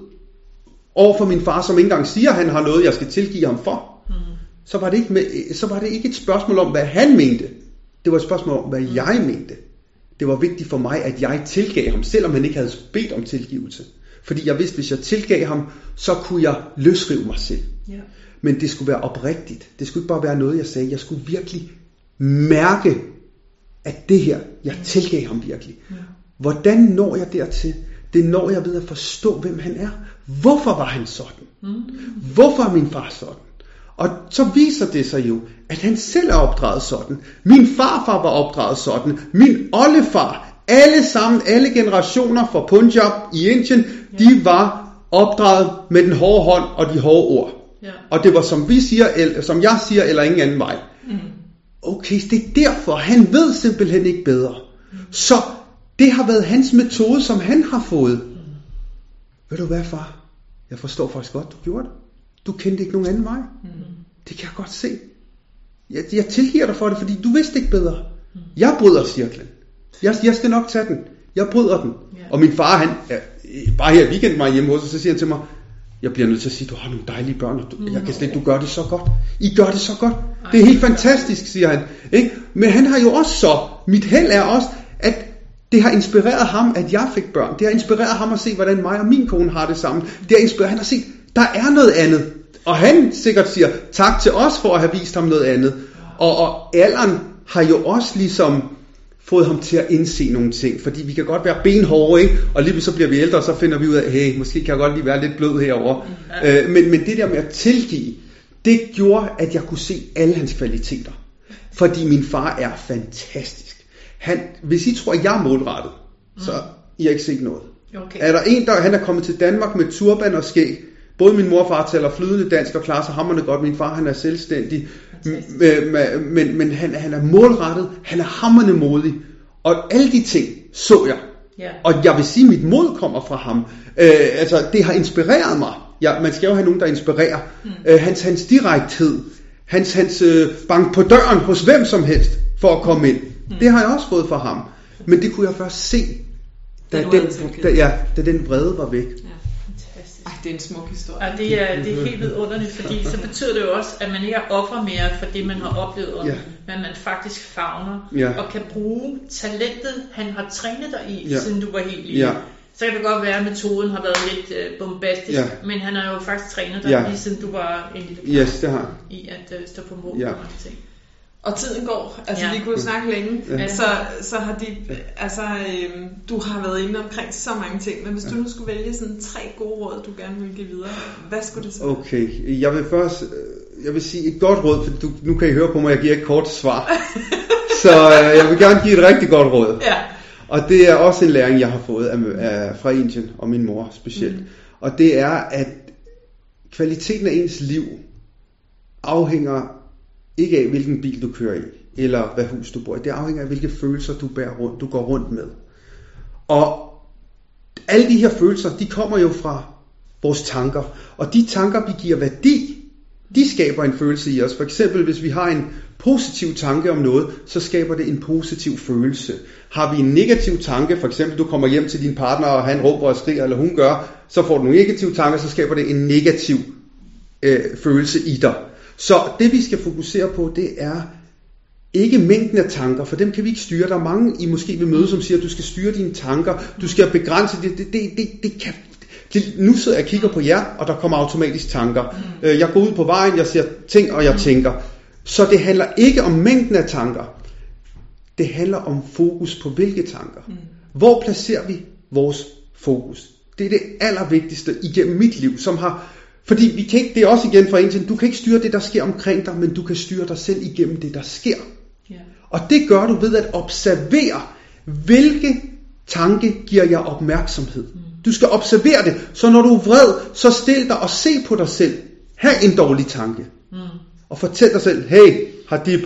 over for min far, som ikke engang siger, at han har noget, jeg skal tilgive ham for? Mm. Så, var det ikke med, så var det ikke et spørgsmål om, hvad han mente. Det var et spørgsmål om, hvad jeg mente. Det var vigtigt for mig, at jeg tilgav ham, selvom han ikke havde bedt om tilgivelse. Fordi jeg vidste, at hvis jeg tilgav ham, så kunne jeg løsrive mig selv. Ja. Men det skulle være oprigtigt. Det skulle ikke bare være noget, jeg sagde. Jeg skulle virkelig mærke, at det her, jeg tilgav ham virkelig. Ja. Hvordan når jeg dertil? Det når jeg ved at forstå, hvem han er. Hvorfor var han sådan? Mm. Hvorfor er min far sådan? Og så viser det sig jo, at han selv er opdraget sådan. Min farfar var opdraget sådan. Min oldefar, alle sammen, alle generationer fra Punjab i Indien, ja. de var opdraget med den hårde hånd og de hårde ord. Ja. Og det var som vi siger, eller, som jeg siger, eller ingen anden vej. Mm. Okay, det er derfor, han ved simpelthen ikke bedre. Mm. Så det har været hans metode, som han har fået. Mm. Ved du hvad, far? Jeg forstår faktisk godt, du gjorde det. Du kendte ikke nogen anden vej. Mm. Det kan jeg godt se. Jeg, jeg tilgiver dig for det, fordi du vidste ikke bedre. Mm. Jeg bryder cirklen. Jeg, jeg skal nok tage den. Jeg bryder den. Yeah. Og min far, han, ja, bare her i weekenden var hjemme hos, og så siger han til mig, jeg bliver nødt til at sige, du har nogle dejlige børn, og du, mm, jeg kan slet, du gør det så godt. I gør det så godt. Ej, det er helt fantastisk, siger han. Ikke? Men han har jo også så, mit held er også, at det har inspireret ham, at jeg fik børn. Det har inspireret ham at se, hvordan mig og min kone har det sammen. Det har inspireret, han har set, der er noget andet. Og han sikkert siger tak til os for at have vist ham noget andet. Og, og alderen har jo også ligesom fået ham til at indse nogle ting. Fordi vi kan godt være benhårde, ikke? og lige så bliver vi ældre, og så finder vi ud af, hey, måske kan jeg godt lige være lidt blød herover. Ja. Øh, men, men det der med at tilgive, det gjorde, at jeg kunne se alle hans kvaliteter. Fordi min far er fantastisk. Han, hvis I tror, at jeg er målrettet, mm. så I har ikke set noget. Okay. Er der en, der han er kommet til Danmark med turban og skæg, Både min mor og far taler flydende dansk og klarer sig hammerne godt. Min far han er selvstændig. Men, men, men han, han er målrettet. Han er hammerne modig. Og alle de ting så jeg. Ja. Og jeg vil sige, at mit mod kommer fra ham. Øh, altså, det har inspireret mig. Ja, man skal jo have nogen, der inspirerer. Mm. Øh, hans, hans direkthed. Hans, hans øh, bank på døren hos hvem som helst for at komme ind. Mm. Det har jeg også fået fra ham. Men det kunne jeg først se, da, den, da, ja, da den vrede var væk. Ja. Ej, det er en smuk historie. Og det er, det er helt vidunderligt, fordi så betyder det jo også, at man ikke er offer mere for det, man har oplevet, Ja. men man faktisk fagner Ja. og kan bruge talentet, han har trænet dig i, Ja. siden du var helt lille. Ja. Så kan det godt være, at metoden har været lidt øh, bombastisk, Ja. men han har jo faktisk trænet dig, Ja. lige siden du var en lille Yes, det har i at øh, stå på mål Ja. for mange ting. Og tiden går. Altså, Ja. vi kunne snakke længe. Ja. Så, så har de, altså, øhm, du har været inde omkring så mange ting, men hvis du nu skulle vælge sådan tre gode råd, du gerne vil give videre, hvad skulle det så være? Okay, jeg vil først, øh, jeg vil sige et godt råd, for du, nu kan I høre på mig, jeg giver et kort svar. *laughs* Så øh, jeg vil gerne give et rigtig godt råd. Ja. Og det er også en læring, jeg har fået af, af, fra Indien, og min mor specielt. Mm. Og det er, at kvaliteten af ens liv afhænger ikke af, hvilken bil du kører i, eller hvad hus du bor i. Det afhænger af, hvilke følelser du bærer rundt, du går rundt med. Og alle de her følelser, de kommer jo fra vores tanker. Og de tanker, vi giver værdi, de skaber en følelse i os. For eksempel, hvis vi har en positiv tanke om noget, så skaber det en positiv følelse. Har vi en negativ tanke, for eksempel du kommer hjem til din partner, og han råber og skriger, eller hun gør, så får du nogle negative tanker, så skaber det en negativ øh, følelse i dig. Så det vi skal fokusere på, det er ikke mængden af tanker, for dem kan vi ikke styre. Der er mange, I måske vil møde, som siger, at du skal styre dine tanker, du skal begrænse det. Det, det, det, det kan det, nu sidder jeg og kigger på jer, og der kommer automatisk tanker. Mm. Jeg går ud på vejen, jeg ser ting, og jeg tænker. Så det handler ikke om mængden af tanker. Det handler om fokus på hvilke tanker. Mm. Hvor placerer vi vores fokus? Det er det allervigtigste igennem mit liv, som har... Fordi vi kan ikke, det er også igen fra en til, du kan ikke styre det, der sker omkring dig, men du kan styre dig selv igennem det, der sker. Ja. Og det gør du ved at observere, hvilke tanke giver jeg opmærksomhed. Du skal observere det, så når du er vred, så stil dig og se på dig selv. Ha' en dårlig tanke. Mm. Og fortæl dig selv, hey Hadib,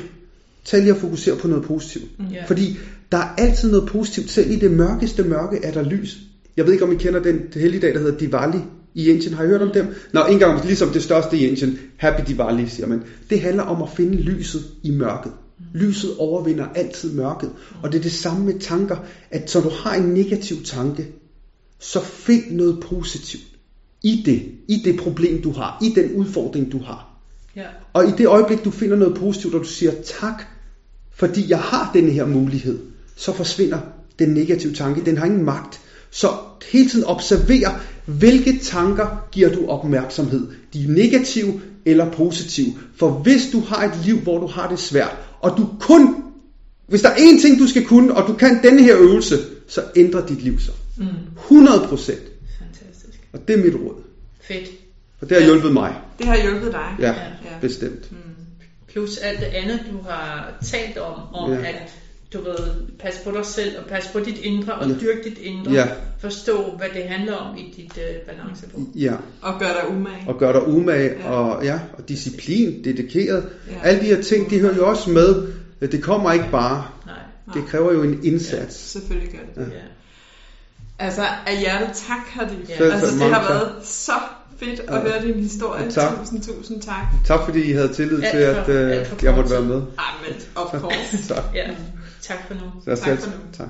tag lige at fokusere på noget positivt. Ja. Fordi der er altid noget positivt. Selv i det mørkeste mørke er der lys. Jeg ved ikke, om I kender den det hellige dag, der hedder Diwali i Indien. Har I hørt om dem? Nå, en gang ligesom det største i Indien. Happy Diwali, siger man. Det handler om at finde lyset i mørket. Lyset overvinder altid mørket. Og det er det samme med tanker, at så du har en negativ tanke, så find noget positivt i det, i det problem, du har, i den udfordring, du har. Ja. Og i det øjeblik, du finder noget positivt, og du siger tak, fordi jeg har denne her mulighed, så forsvinder den negative tanke. Den har ingen magt. Så hele tiden observer, hvilke tanker giver du opmærksomhed. De er negative eller positive. For hvis du har et liv, hvor du har det svært, og du kun, hvis der er én ting, du skal kunne, og du kan denne her øvelse, så ændrer dit liv sig. Mm. 100 procent. Fantastisk. Og det er mit råd. Fedt. Og det har hjulpet mig. Det har hjulpet dig. Ja, Ja. bestemt. Plus alt det andet, du har talt om, om Ja. ja. at du ved, passe på dig selv, og passe på dit indre, og Ja. dyrke dit indre. Ja. Forstå, hvad det handler om i dit øh, balancepunkt. Ja. Og gør dig umage. og gør dig umage, Ja. ja. og, ja, og disciplin, dedikeret. Ja. Ja. Alle de her ting, de hører jo også med. Det kommer ikke bare. Nej. Det kræver jo en indsats. Selvfølgelig gør det. Ja. Altså, af hjertet tak, Hardy. Ja. Altså, tak. det har tak. været så fedt at Ja. høre din historie. Tak. Tusind, tusind tak. Tak fordi I havde tillid Alt til, at for- øh, for jeg måtte være med. Amen, of course. *laughs* Så, ja. Tak for nu. så Tak selv, for nu. tak.